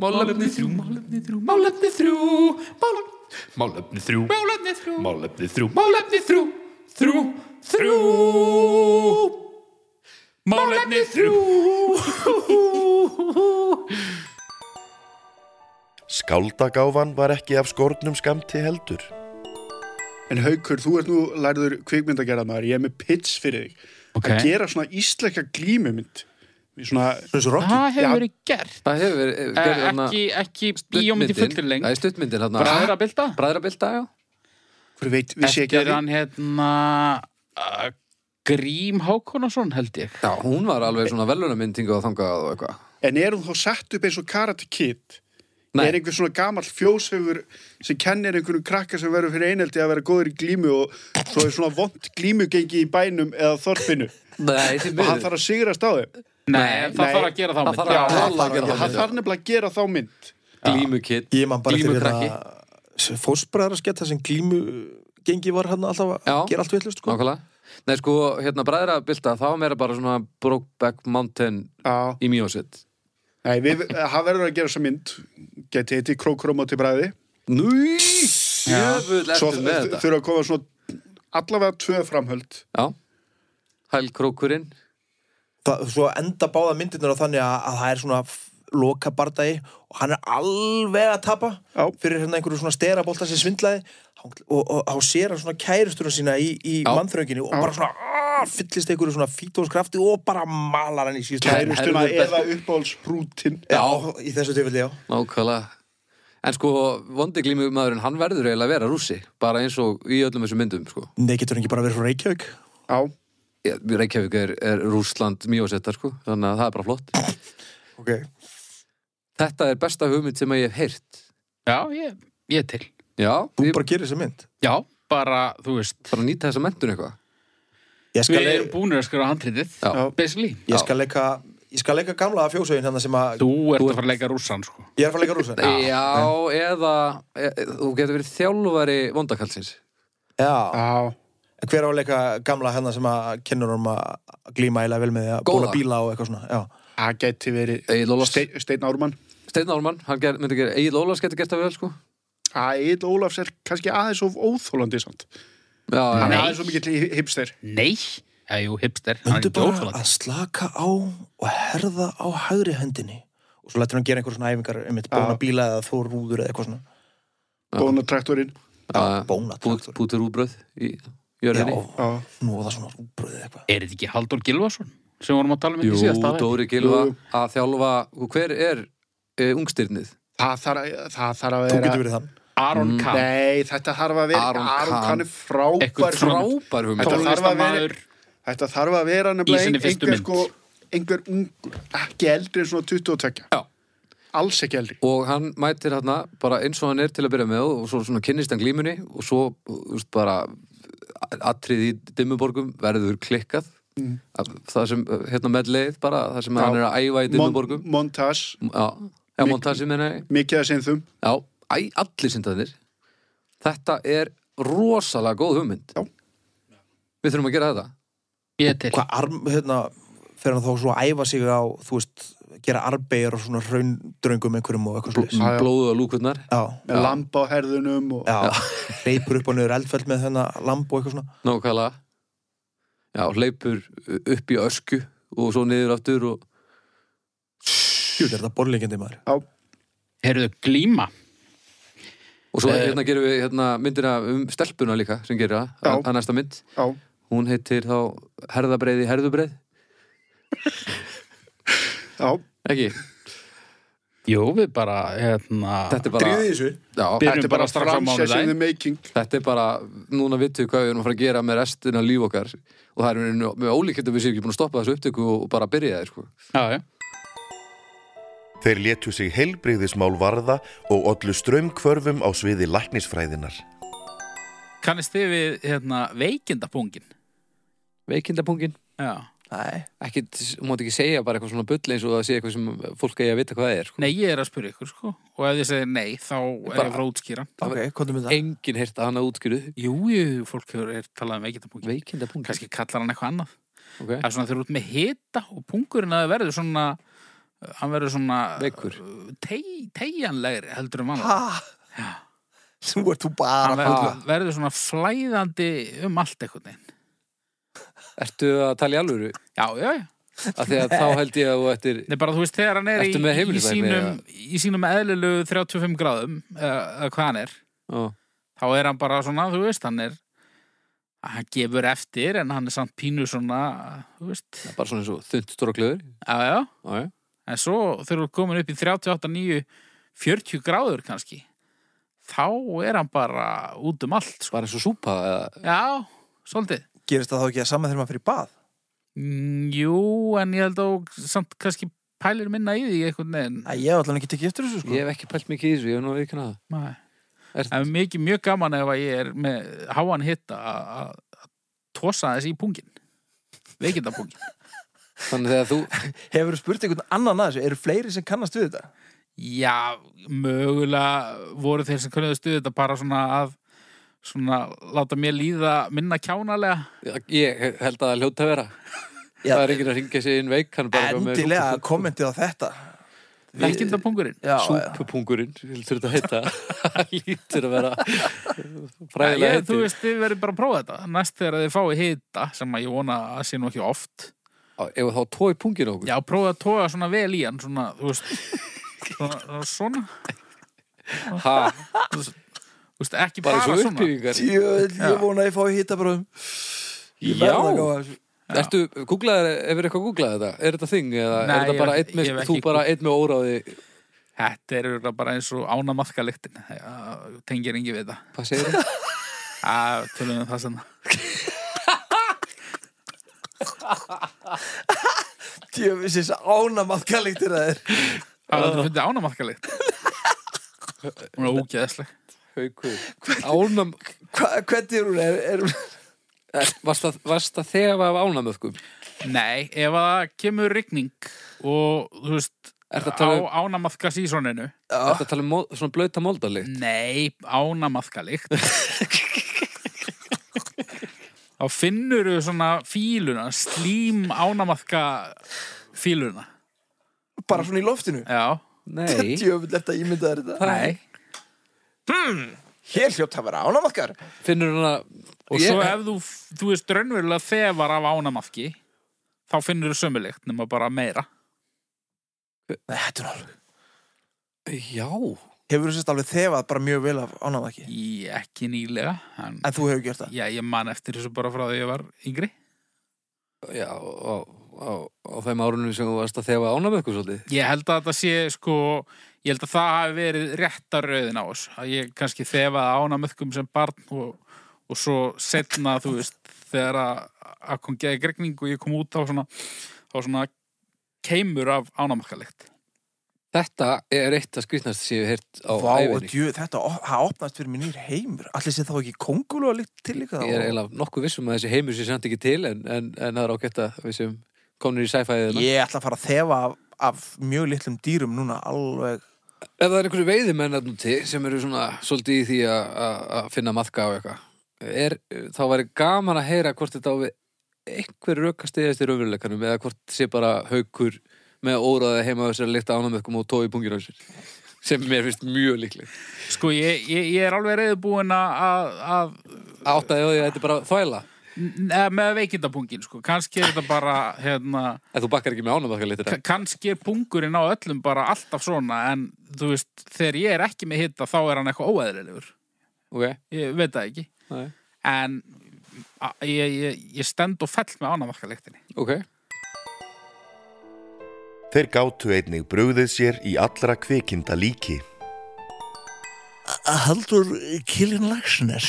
Málefni þrjú, málefni þrjú, málefni þrjú. Málefni þrjú, málefni þrjú, málefni þrjú. Málefni þrjú, þrjú, þrjú. Málefni þrjú. Skáldagáfan var ekki af skórnum skamti heldur. En Haukur, þú ert nú lærður kvikmyndagerðar maður Ég er með pits fyrir þig. Okay. Að gera svona íslækja glímumynd. Svona, Svo Það hefur verið gert. Það hefur verið Eh, gerð þarna Ekki, ekki bíómyndi fullir lengt. Það er stuttmyndir þarna Bræðra Bilda. Bræðrabilda, já hver veit, við sé ekki Eftir að hann hérna uh, Grím Hákonason held ég. Já, hún var alveg svona velunamyndingu og þangað og eitthvað En er hún þá sett upp eins og Karate Kid? Nei. Er einhver svona gamall fjóshaugur sem kennir einhverjum krakka sem verður fyrir eineldi að vera góður í glímu og svo er svona vond glímugengi í bænum eða þorpinu Nei, og hann þarf að sigrast á þeim. Nei, það þarf að gera þá Það mynd. þarf Já, að það þarf þá nefnilega að gera þá mynd. Glímukitt Ég man bara til Glímukrakki. hérna Fósbræðarskett þar sem glímu gengi var hann alltaf að gera allt villust sko. Nei, sko, hérna bræðrabilda, það var meira bara svona Brokeback Mountain Já. í Mjósitt Nei, við, hann verður að gera þessa mynd. Geti heiti Krókróm á til bræði. Núi, Svo eftir með þetta þurfa að koma svona allavega tvö framhöld Já, hælkrókurinn það, svo enda báða myndirnar á þannig að, að það er svona loka bardagi og hann er alveg að tapa Já. fyrir hérna einhverju svona sterabolta sem svindlaði. Og, og, og þá sér hann svona kærusturinn sína í, í mannþrönginu og bara svona aah, fyllist einhverju svona fítóskrafti og bara malar hann í síðustu kærustuna Herðu, eða uppáhaldshrútin Já, í þessu tilfelli, já. Nákvæmlega. En sko, vondi glímumaðurinn, hann verður eiginlega að vera rússi Bara eins og í öllum þessum myndum, sko. Nei, getur hann ekki bara verið frá Reykjavík? Já, Já, Reykjavík er, er Rússland mjósettar, sko Þannig að það er bara flott. Ok. Þetta er besta hugmynd sem ég hef heyrt. Já, ég, ég til. Já, Þú ég bara gerir þessa mynd. Já, bara, þú veist, bara nýta þessa mentun eitthvað. Við le erum búinir að skrifa handritið, Já. basically. ég skal leika Ég skal leika gamla fjósauðin hérna sem að Þú ert að fara að leika rússan, sko. Ég er að fara að leika rúsa Já, eða e, þú getur verið þjálfari vondakallsins Já, já, hver á að leika gamla hérna sem að kennur um að glíma eiginlega vel með því að bóla bíla og eitthvað svona Já, það geti verið Steinn Ármann. Steinn Ármann, hann ger, myndi gera Egil Ólafs getur gert það vel, sko. Egil Ólafs er kannski aðeins of óþólandi samt. Já, hann er aðeins of mikill hipster. Nei, já, jú, hipster, er ekki bara að slaka á og herða á hægri hendinni. Og svo lætur hann gera einhver svona æfingar um eitt bóna bíla eða þó rúður eða eitthvað svona. Bónatraktorinn. Já, bóna bút, í Já, jörðinni Já. nóða svona rúbröð eða eitthvað Er þetta ekki Halldór Gilvason sem vorum að tala um Jú, ekki síðast aðeins? Dóri Gilva Jú. að þjálfa hver er e, ungstyrnið? það þarf að, það þarf að Þú vera getur verið þann Aron Mm. Kahn, Nei, þetta þarf að vera Aron Kahn. Er frábær Frábær hugmynd Þetta þarf að vera- tónlistamæður, Þetta þarf að vera Í nefnilega sinni ein- fyrstu einhver mynd. sko einhver ungur, ekki eldri en svona 22 Já. alls ekki eldri og hann mætir hérna bara eins og hann er til að byrja með og svo svona kynnist hann glímunni og svo þú veist, bara atrið í dimmuborgum verður klikkað. Mm. það sem, hérna með leið bara það sem Já. hann er að æfa í dimmuborgum. Mon ég. mikið að sinþum Já, æ, allir syndaðir Þetta er rosalega góð hugmynd. Já. Við þurfum að gera þetta. Ég til. Hvað arm, hérna fer hann þá svo að æfa sig á þú veist, gera arbeigir og svona raundröngum einhverjum og eitthvað Já, já. Blóðu og lúkurnar. Já, með lamp á herðunum og já, hleypur upp og niður eldfeld með þennan lamb og eitthvað svona. Nákvæmlega. Já, hleypur upp í ösku og svo niður aftur og Jú, er þetta borlíkjandi maður. Heyrðu, glíma. Og svo Eh. hérna gerum við hérna, myndina um stelpuna líka sem gerir það, Já. að, að næsta mynd. Já. Hún heitir þá herðabreiði herðubreið Já, Ekki? Jú, við bara, hérna, Þetta er bara Dríðu þessu Já, þetta er bara bara strax á the making Þetta er bara, núna vittu hvað við erum að fara að gera með restina líf okkar og það er rauninni með ólíkjönd að við séum ekki búin að stoppa þessu upptöku og bara byrja það, sko. já, já. Þeir létu sig heilbrigðismál varða og ollu strömmkvörfum á sviði læknisfræðinar. Kannist þið við, hérna, veikindapungin? Veikindapungin. Já. Ekki, þú mátt ekki segja bara eitthvað svona bull eins og það sé eitthvað sem fólk eigi að vita hvað það er, sko. Nei, ég er að spyrja ykkur, sko. Og ef þið segir nei, þá er Bara- ég frá útskýra. ok, komdu með það Engin heyrt að hann að útskýru. Jú, jú, fólk er talað um veikindapungin. Veikindapungin. Kannski kallar hann eitthvað annað. Ok. Það er svona þegar þú ert með hita og pungurinn að það verður svona, hann verður svona... Veikur. Tei, tegjanlegri heldur um hann. Ha? Þú ert þú bara verður, verður svona flæðandi um allt eitthvað. Ertu að tala í alvöru? Já, já, já. Af því að þá held ég að þú eftir... Nei, bara þú veist, þegar hann er í, í, sínum, í sínum eðlilegu 35 gráðum, eða, hvað hann er, Ó, þá er hann bara svona, þú veist, hann er, hann gefur eftir, en hann er samt pínu svona, þú veist, bara svona eins og þund stóra klöður. já, já. Já, já. En svo þú ert komin upp í 38, 9, 40 gráður kannski, þá er hann bara út um allt, sko. Bara eins og súpa eða... Já, svolítið. Gerist það þá ekki að saman þegar maður fyrir bað? Mm, jú, en ég held að samt kannski pælir minna í því einhvern veginn. Æ, ég hef allan ekki tekið eftir þessu sko Ég hef ekki pælt mikið í þessu, ég hef nú ekki hana. Nei. Er- Það er mikið, mjög gaman ef að ég er með háan hitta að að tosa þess í pungin. Veikindapungin. Þannig þegar þú... Hefur þú spurt einhvern annan að þessu? Eru fleiri sem kannast við þetta? Já, mögulega voru þeir sem kunniðu stuði þetta bara svona að svona láta mér líða minna kjánalega. Ég held að það hljóta að vera. Já. Það er enginn að ringja sig inn veik, Endilega kommentið á þetta. Vekkindapungurinn Já, já. Súpupungurinn, vildur þetta heita. Það lítur að vera fræðilega þú veist, þið verður bara að prófa þetta. Næst þegar þið fáið hita sem að ég vona að sé nú ekki oft. Ef þá tói pungin okkur Já, prófa að toga svona vel í hann svona, þú veist svona, svona. Ha, veist, ekki bara bara, svo svona. Já. ég vona að ég bara Já. verða að gáða þessu Ertu, googlaði, hefur eitthvað googlað þetta? Er þetta þing eða Nei, er þetta bara ekki- með, þú ekki bara einn með óráði? Þetta er bara eins og ánamaðkalyktin tengir engi við þetta Hvað segir þið? að tölum við um það sem Djöfisins ánamaðkalíktir það er. Að þú finnir ánamaðkalykt Hún er ógeðsleg Haukur Ánam Hva, Hvernig er hún? Er, er Varst það, varst það þegar af ánamöðkum? Nei, ef að það kemur rigning og þú veist Er um, ánamaðka sísoninu er það tala um svona blauta moldalikt? Nei, ánamaðkalykt Þá finnur þú svona fíluna, slím ánamaðka fíluna bara svona í loftinu? Já, Nei Djöfull eftir að ímynda þetta nei Hér hljótt að vera ánamaðkar. Finnur hana Og Ég- svo ef þú, þú veist raunverulega þefar af ánamaðki þá finnur þú sömuleikt nema bara meira. Nei, þetta er alveg Já. Hefur þú sérst alveg þefað bara mjög vel af ánamaðki? í ekki nýlega en, En þú hefur gert það? Já, ég man eftir þessu bara frá því ég var yngri. Já, á, á, á þeim árunum sem þú varst að þefa ánamöðkum svolítið? Ég held að þetta sé sko ég held að það hafi verið rétta rauðin á oss að ég kannski þefaði ánamöðkum sem barn og, og svo setna, þú veist, þegar að, að kom geði gregning og ég kom út á svona, á svona keimur af ánamöðkalikt Þetta er eitt að skrýtnast sem ég hef heyrt á og æfinni þetta op- það opnast fyrir mér nýr heimur. Allir sé þá ekki kongulu að líkt til líka Ég er eiginlega nokkuð vissum að þessi heimur sé samt ekki til en, en, en það er ágætt að við sem komnir í sci-fi-iðina Ég ætla að fara að þefa af, af mjög litlum dýrum núna alveg. Ef það er einhverju veiðimenn að núti sem eru svona svolítið í því að- að að finna maðka á eitthvað er, þá væri gaman að heyra hvort þetta á við einhver röka stiðast í raunveruleikanum eða hvort sé bara haukur með óraði heima á þessari líkta ánamöðkum og tói pungir á sér sem mér finnst mjög líklegt. Sko, ég, ég, ég er alveg reyðbúin að, að Áttaði á því að þetta er bara þvæla með veikindapungin, sko. Kannski er þetta bara, hérna, en þú bakkar ekki með ánamöðka litur ka- kannski er pungurinn á öllum bara alltaf svona, en þú veist, þegar ég er ekki með hitta, þá er hann eitthvað óeðlilegur. ok, Ég veit það ekki. Nei. En ég, ég, ég stend og fell með ánamaðkalektinni. ok Þeir gátu einnig brugðið sér í allra kvikinda líki. Haldur Kilin Lagsnes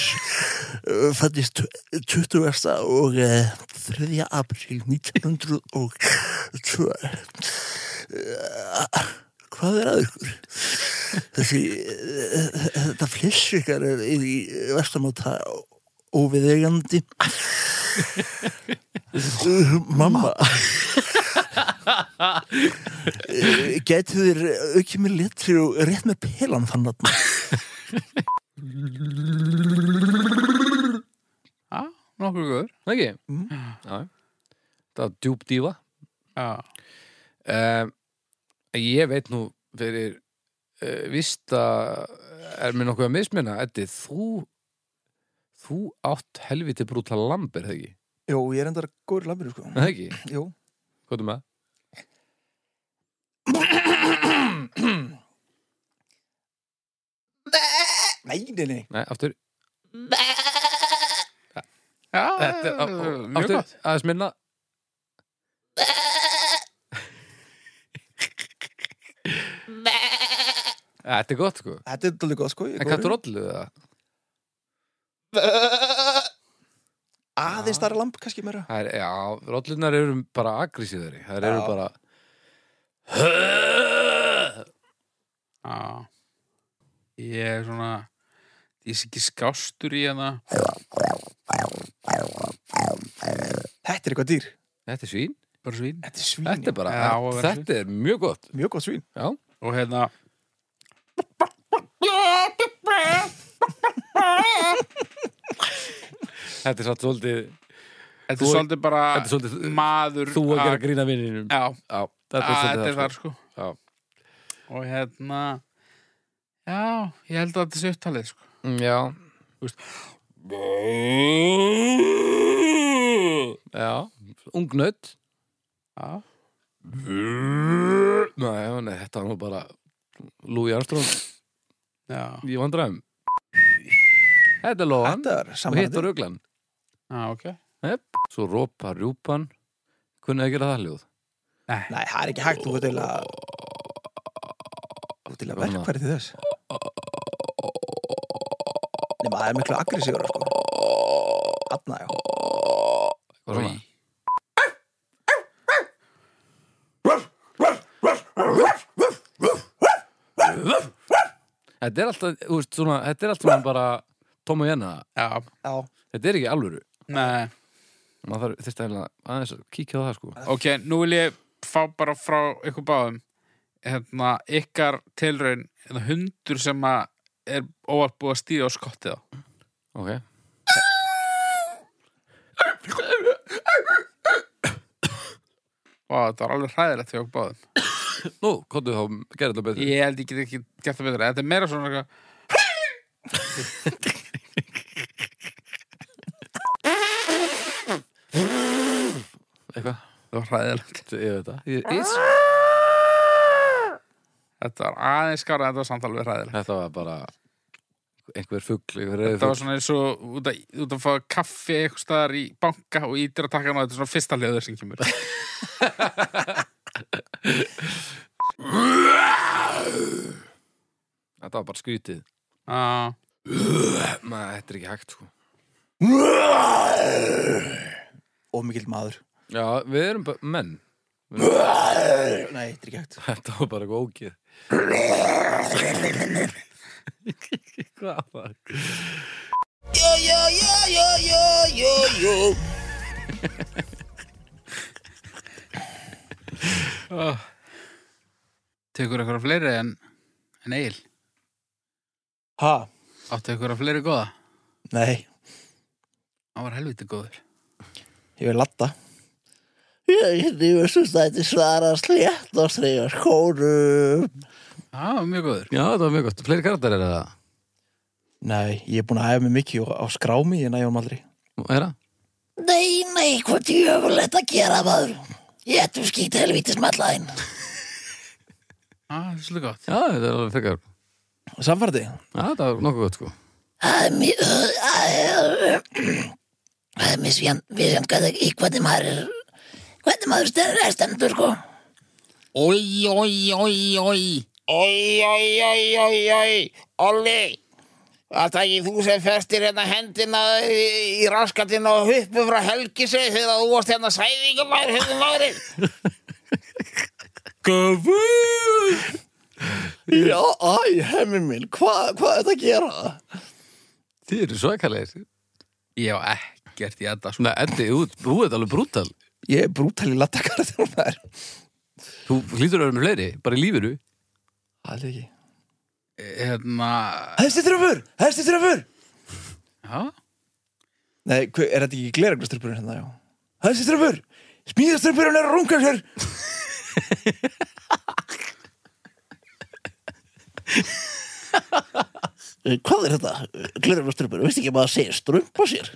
fættist 20. og eh, 3. april 1902 Eh, Hvað er að ykkur? Þessi eh, þetta flissvikar er í vestamáta óviðegandi Mamma Eh, Gætu þér aukið mér litri og rétt með pelan þann að Já, nokkuð góður. ekki, Mm. já það var djúb dífa Já. um, ég veit nú fyrir uh, vist að er mér nokkuð að misminna Eddi, þú þú átt helviti brúta lamb er það ekki? Jó, ég er endar góður lambir, sko Er það ekki? Jú Hvað er með það? Nei, nei, nei Nei, aftur Já, Þetta er á- á- mjög aftur, gott. aðeins minna Þetta er gott sko Þetta er dálítið gott, sko ég er En hvað góður. trolluðu það? Aðeins starra lamp, kannski meira það er, já, rollunar eru bara aggressíðari Það eru Já. bara Já. Ég er svona, ég sé ekki skástur í hana. Þetta er eitthvað dýr Þetta er svín Bara svín. Þetta er svín Þetta er bara, Já, og verður þetta er mjög gott Mjög gott svín Já, Og hérna, þetta er satt svolítið þetta Þú- er svolítið bara Þetta er svolítið maður Þú að gera grína vinninum Já, Já, þetta er, þetta er það þar sko. Já. og hérna já, ég held að þetta sé upptalið sko. Já. Já, ungnaut já, Nei, nei, þetta var nú bara Louis Armstrong. Já, í vandræðum Þetta er loðan Þetta er og hitt samanhætti. var ruglan. Já, ok. Yep. Svo rópa rjúpan. Kunnið að gera það hljóð. Nei, það er ekki hægt, þú ert til að Þú ert til að verkværi til þess Nei, það er miklu aggressífur sko. Þarna, já. Hvað svona? Þetta er alltaf, þú veist, svona, þetta er alltaf bara Tom og Jenna, já, Já, þetta er ekki alvöru. Nei. Maður þarf þyrst að aðeins að kíkja á það sko. Ok, nú vil ég fá bara frá ykkur báðum. Hérna, ykkar tilraun hérna, hundur sem að er óvart búið að stíða á skottið á. Ok. Vá, þetta var alveg hræðilegt fyrir okkur báðum. Nú, komdu þá, gerðu þetta betur. Ég held ég get ekki gert það betra. Þetta er meira svona Eitthvað, Það var hræðilegt. Ég veit það. Ég- ég- Þetta var aðeins skára Þetta var samt alveg hræðilegt. Þetta var bara einhver fugl, einhver Þetta var svona eins og út að, út að fá kaffi eitthvað staðar í banka og ítir að taka hana Þetta er svona fyrsta hljóður sem kemur. Þetta var bara skrítið Já, Nei, þetta er ekki hægt sko. Og mikill maður. Já, við erum menn Nei, þetta er ekki hægt. Þetta var bara eitthvað ógeð. Hvað var það? tekur eitthvað fleiri en, en Egil? Ha? Áttu eitthvað fleiri góða? Nei, Hann var helviti góður. Ég vil latta Ég þetta svara slétt og strega skórum. Já, mjög góður Já, þetta var mjög gott Fleiri karakter er það Nei, ég er búin að æfa mig mikið á, skrámi Ég nægjum aldrei Er það? Nei, nei, hvað djöfulegt að gera maður. Ég ættum skýt helvítis mallaðinn. Já, það er svolítið gott Já, þetta er alveg frekar Já, Samfærdi? þetta var nokkuð gott sko Það er mjög... Það er... Það er misjant, misjant hvað maður er... Hvernig maður stendur er stendur, sko. Ói, ói, ói, ói Oi, oi, oi, oi, oi, Olli, það ekki þú sem festir hérna hendina í, í raskatinn og huppu frá helgisei þegar þú varst hérna sæðingum maður, hérna maðurinn? Já, æ, hemmi minn, hvað hva er þetta að gera? Þið eru svakalegir Ég á ekkert í þetta. Nei, Eddi, þú þú ert alveg brútal Ég er brútal í latta karakter maður Þú hlýtur að vera með fleiri, bara í lífinu? Er ekki. Hérna Hesti tröfur, hesti tröfur Já, Nei, hver, er þetta ekki gleragraströfurinn hérna, já. Hesti tröfur, smíðaströfurinn er að runga sér! Eh, Hvað er þetta? Strömpur, veist ekki að maður segir strömpa sér?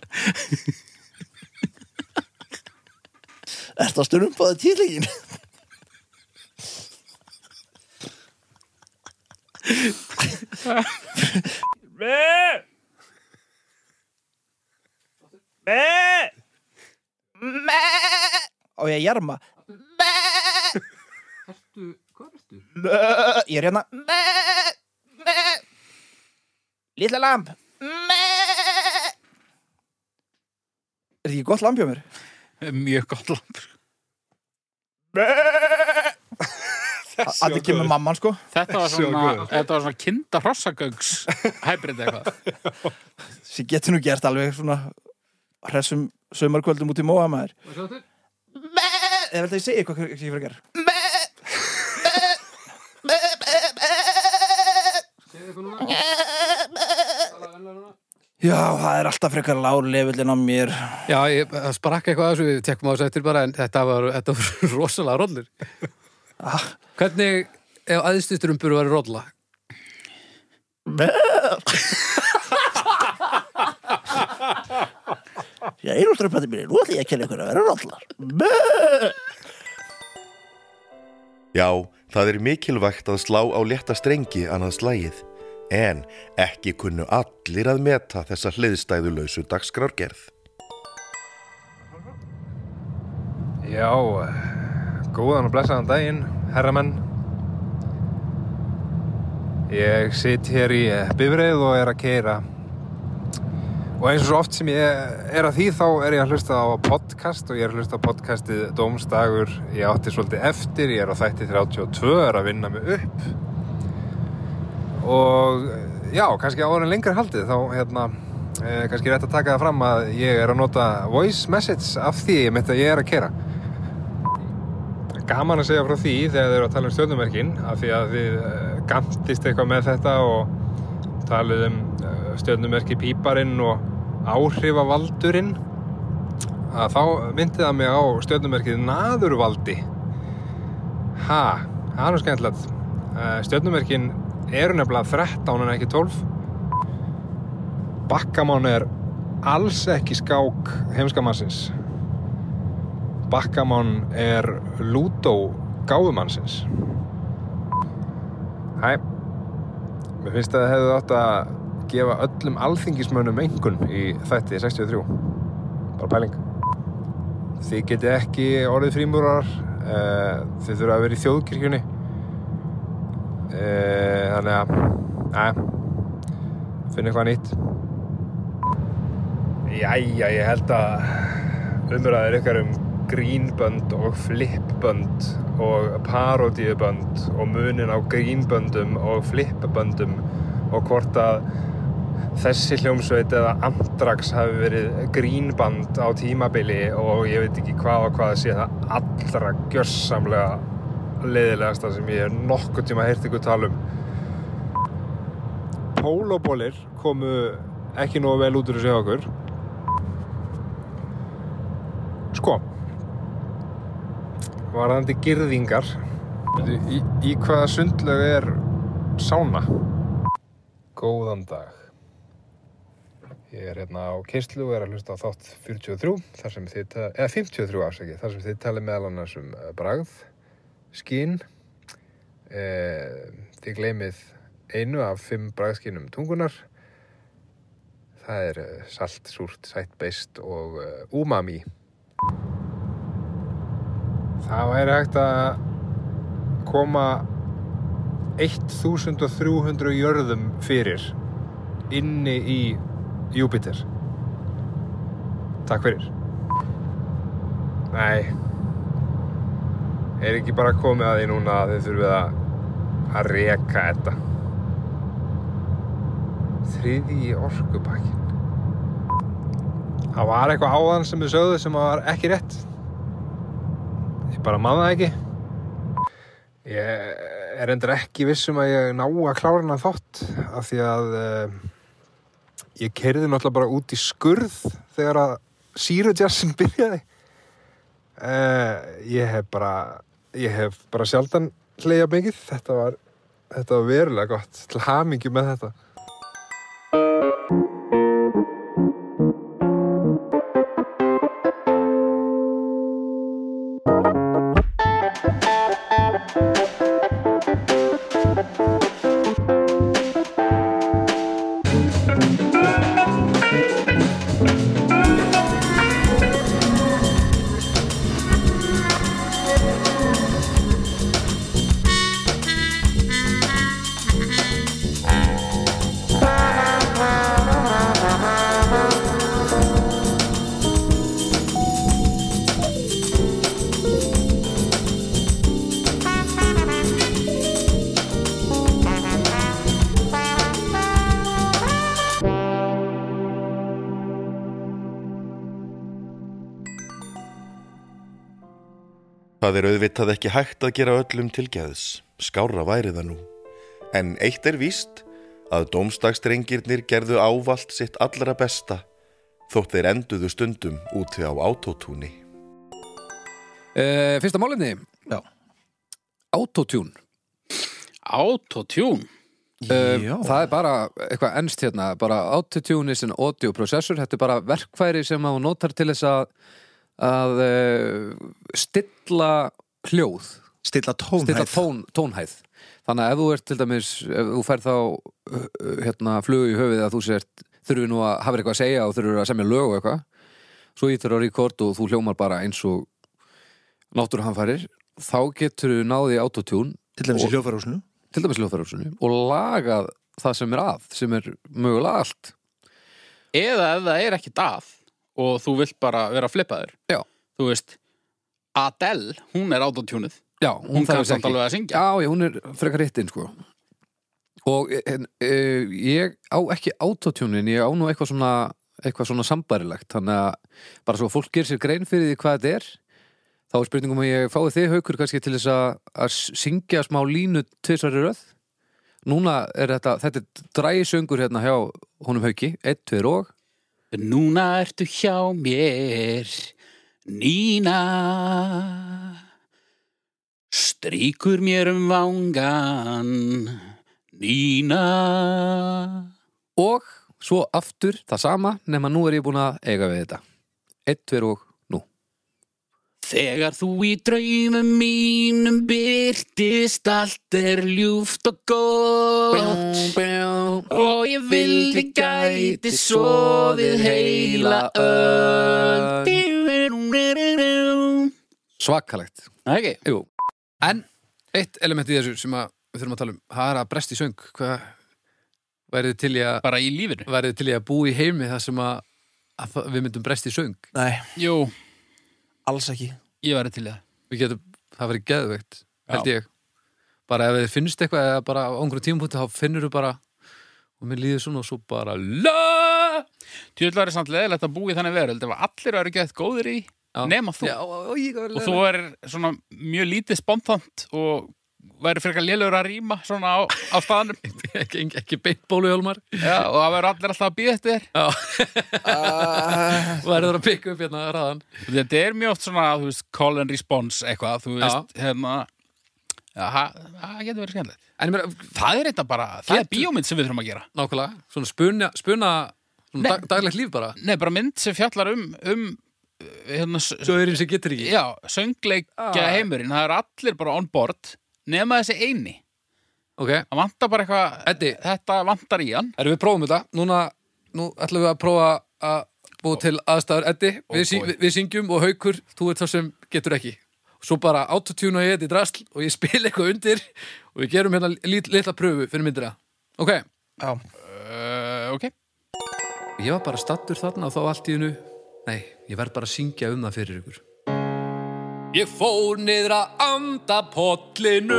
Ertu að strömpa það tíðlegin? Á ég að jarma? Hvað ertu? Ég er hérna. Lilla lamp Er þetta ekki gott lamp hjá mér? Mjög gott lamp Allir kemur mamman sko Þetta var svona, þetta var svona kinda hrossagöngs hybrid eitthvað sem getur nú gert alveg svona hressum sömarkvöldum út í móa maður Eða vel það ég segi eitthvað hvað ég fyrir að gera Já, það er alltaf frekar lárlefillin á mér. Já, ég það sprakk eitthvað að þessu, við tekkum á þessu eftir bara en þetta var, þetta var rosalega rollir ah, Hvernig ef aðstustrumpur var rolla? Já, einhverjum mínir, nú ætlum ég að kenna ykkur að vera rollar. Já, það er mikilvægt að slá á létta strengi annað slægið, en ekki kunnu allir að meta þessa hliðstæðulausu dagskrárgerð. Já, góðan og blessaðan daginn, herramenn. Ég sitt hér í bifreið og er að keira. Og eins og svo oft sem ég er að því þá er ég að hlusta á podcast og ég er að hlusta á podcastið Dómstagur. Ég átti svolítið eftir, ég er á þætti 32, er að vinna mig upp. Og já, kannski áður en lengur haldið þá hérna, eh, kannski rétt að taka það fram að ég er að nota voice message af því mitt að ég er að kera gaman að segja frá því þegar þið eru að tala um stjórnumerkin af því að þið uh, gantist eitthvað með þetta og talið um uh, stjórnumerki píparinn og áhrifavaldurinn að þá myndi það mig á stjórnumerkið naðurvaldi. Ha, það er skemmtilegt. Uh, stjórnumerkin eru nefnilega 13 en ekki 12 bakkamán er alls ekki skák heimskamassins Bakkamán er Lúdó gáðumannsins. Hæ, mér finnst að það hefðu átt að gefa öllum alþingismönnum engun í þætti 63. Bara pæling. Þið geti ekki orðið frímúrar, uh, þið þurfa að vera í þjóðkirkjunni. Uh, þannig að, næ, finna eitthvað nýtt. Jæja, ég held að umræðir ykkar um grínbönd og flipbönd og parodíubönd og munin á grínböndum og flipböndum og hvort að þessi hljómsveit eða Andrax hafi verið grínband á tímabili og ég veit ekki hvað og hvað sé það allra gjörsamlega leiðilegasta sem ég er nokkuð tíma heyrt ykkur tala um. Pólóbólir komu ekki nógu vel út úr þessu hjá okkur. Sko varðandi girðingar í, í hvaða sundlög er sána? Góðan dag. Ég er hérna á kynslu og er að hlusta á þátt 43 þar sem þið, eða 53 afsaki þar sem þið tali meðal annars um eh, bragð skín eh, þið gleymið einu af fimm bragðskínum tungunar það er eh, salt, súrt, sætt, beist og eh, umami Það væri hægt að koma 1300 jörðum fyrir inni í Júpiter. Takk fyrir. Nei. Er ekki bara komið að því núna að þið þurfið að, að reka þetta. Þriði orkupakkin. Það var eitthvað áðan sem þið sögðu sem var ekki rétt ég bara man það ekki ég er endur ekki viss um að ég ná að klára hennar þátt af því að uh, ég kerði náttúrulega bara út í skurð þegar að sírujassin byrjaði uh, ég hef bara ég hef bara sjaldan hleyja mikið. Þetta var, þetta var verulega gott til hamingju með þetta Það er auðvitað ekki hægt að gera öllum tilgæðs, skára væri það nú. En eitt er víst að dómstagstrengirnir gerðu ávalt sitt allra besta, þótt þeir enduðu stundum úti á autotúni. uh, Fyrsta málinni Já. Autotune Autotune Um, Já. það er bara eitthvað ennst hérna bara autotune is an audio processor þetta er bara verkfæri sem hún notar til þess að að uh, stilla hljóð Stilla tónhæð. stilla tón, tónhæð þannig að ef þú ert til dæmis ef þú fær þá uh, uh, hérna flugu í höfuð að þú sért þurfi nú að hafa eitthvað að segja og þurfi að semja lög og eitthvað svo ítur á rekord og þú hljómar bara eins og náttúruhamfærir þá getur þú náði autotune Til dæmis í hljófarhúsinu. til dæmis hljóðfærarúsinu og lagað það sem er að sem er mögulega allt eða ef það er ekki að og þú vilt bara vera flippaður. Já. þú veist Adele, hún er autotunuð Já, hún þarf kann samt alveg að syngja. Já, já, hún er frekar hittinn sko. Og en, uh, ég á ekki autotunin, ég á nú eitthvað svona eitthvað svona sambarilegt þannig að bara svo fólk gerir sér grein fyrir því hvað þetta er þá er spurningum að ég fái þig haukur kannski til þess að, að syngja smá línu tvisari röð. Núna er þetta, þetta er drægisöngur hérna hjá honum hauki, 1, 2 og Núna ertu hjá mér Nína. Stríkur mér um vangan Nína. Og svo aftur það sama nema nú er ég búin að eiga við þetta. 1, 2 og Þegar þú í draumum mínum byrtist allt er ljúft og gott. Og ég vildi gæti soðið heila öll svakalegt? Jú. En eitt element í þessu sem við þurfum að tala um, það er að brest í söng. Hvað værið til í að Bara í lífinu? værið til í að búa í heimi þar sem að, að við myndum brest í söng? Nei, Jú, alls ekki. ég væri til það. Við getum, það verið geðveikt held ég, bara ef þið finnst eitthvað eða bara á einhverjum tímapunkti þá finnur þú bara og mér líður svona og svo bara la Tjóðlega er samt leðilegt að búa í þannig veröld. Ef allir eru gett góðir í Já. nema þú. Já, og, og, ég, og þú er svona mjög lítið spontant og væri frekar lélugur að rýma svona á, á staðanum ekki, ekki, beint bóluhjálmar. Já, og það verður allir alltaf að býða eftir og verður að pikka upp hérna ræðan Þetta er mjög oft svona, þú veist, call and response eitthvað, þú veist, hérna Já, það það getur verið skemmtilegt. En ég meina, Það er þetta bara, það er bíómynd sem við þurfum að gera. Nákvæmlega, svona spuna, spuna svona Nei. dag, daglegt líf bara. Nei, bara mynd sem fjallar um, um hérna, s- svo er eins sem getur ekki. Já, söngleikja Ah. heimurinn. Það er allir bara on board nema þessi eini. Ok, Það vantar bara eitthvað, Eddi, þetta vantar í hann. Erum við prófum þetta? Núna, nú ætlum við að prófa að búa til aðstæður. Eddi, Ó, við, syng, boy. við, við syngjum og haukur, þú ert það sem getur ekki. Svo bara autotune og ég þetta í drasl og ég spil eitthvað undir og við gerum hérna lit, litla pröfu fyrir myndina ok, Já. uh, Ok, ég var bara stattur þarna og þá allt í hennu nei, ég verð bara að syngja um það fyrir ykkur Ég fór niður að andapollinu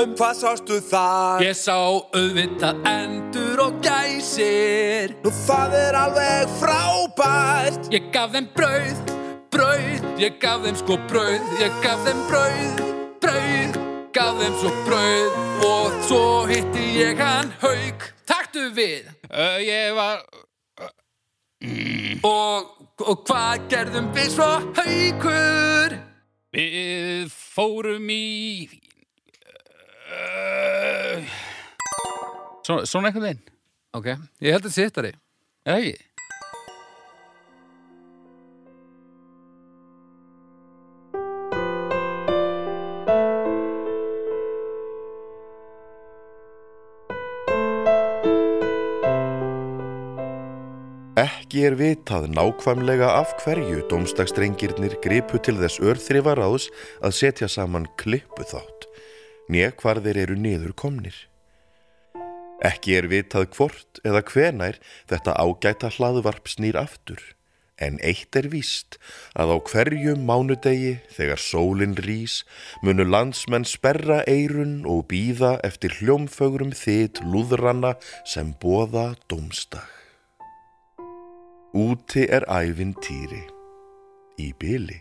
Og hvað sástu þar? Ég sá auðvitað endur og gæsir. Nú það er alveg frábært. Ég gaf þeim brauð, brauð Ég gaf þeim sko brauð Ég gaf þeim brauð, brauð Gaf þeim svo brauð. Og svo hitti ég hann haug Taktu við. Uh, ég var Og, og hvað gerðum við svo haugur Við fórum í uh, Svona, svona eitthvað einn Ok, ég held að þetta sittari Eða ekki? Ekki er vitað nákvæmlega af hverju dómstakstrengirnir gripu til þess örþrifaráðs að setja saman klippu þátt, né hvar þeir eru niður komnir. Ekki er vitað hvort eða hvenær þetta ágæta hlaðvarp snýr aftur, en eitt er víst að á hverjum mánudegi þegar sólin rís munu landsmenn sperra eirun og býða eftir hljómfögrum þitt lúðranna sem boða dómstag. Úti er ævintýri í byli.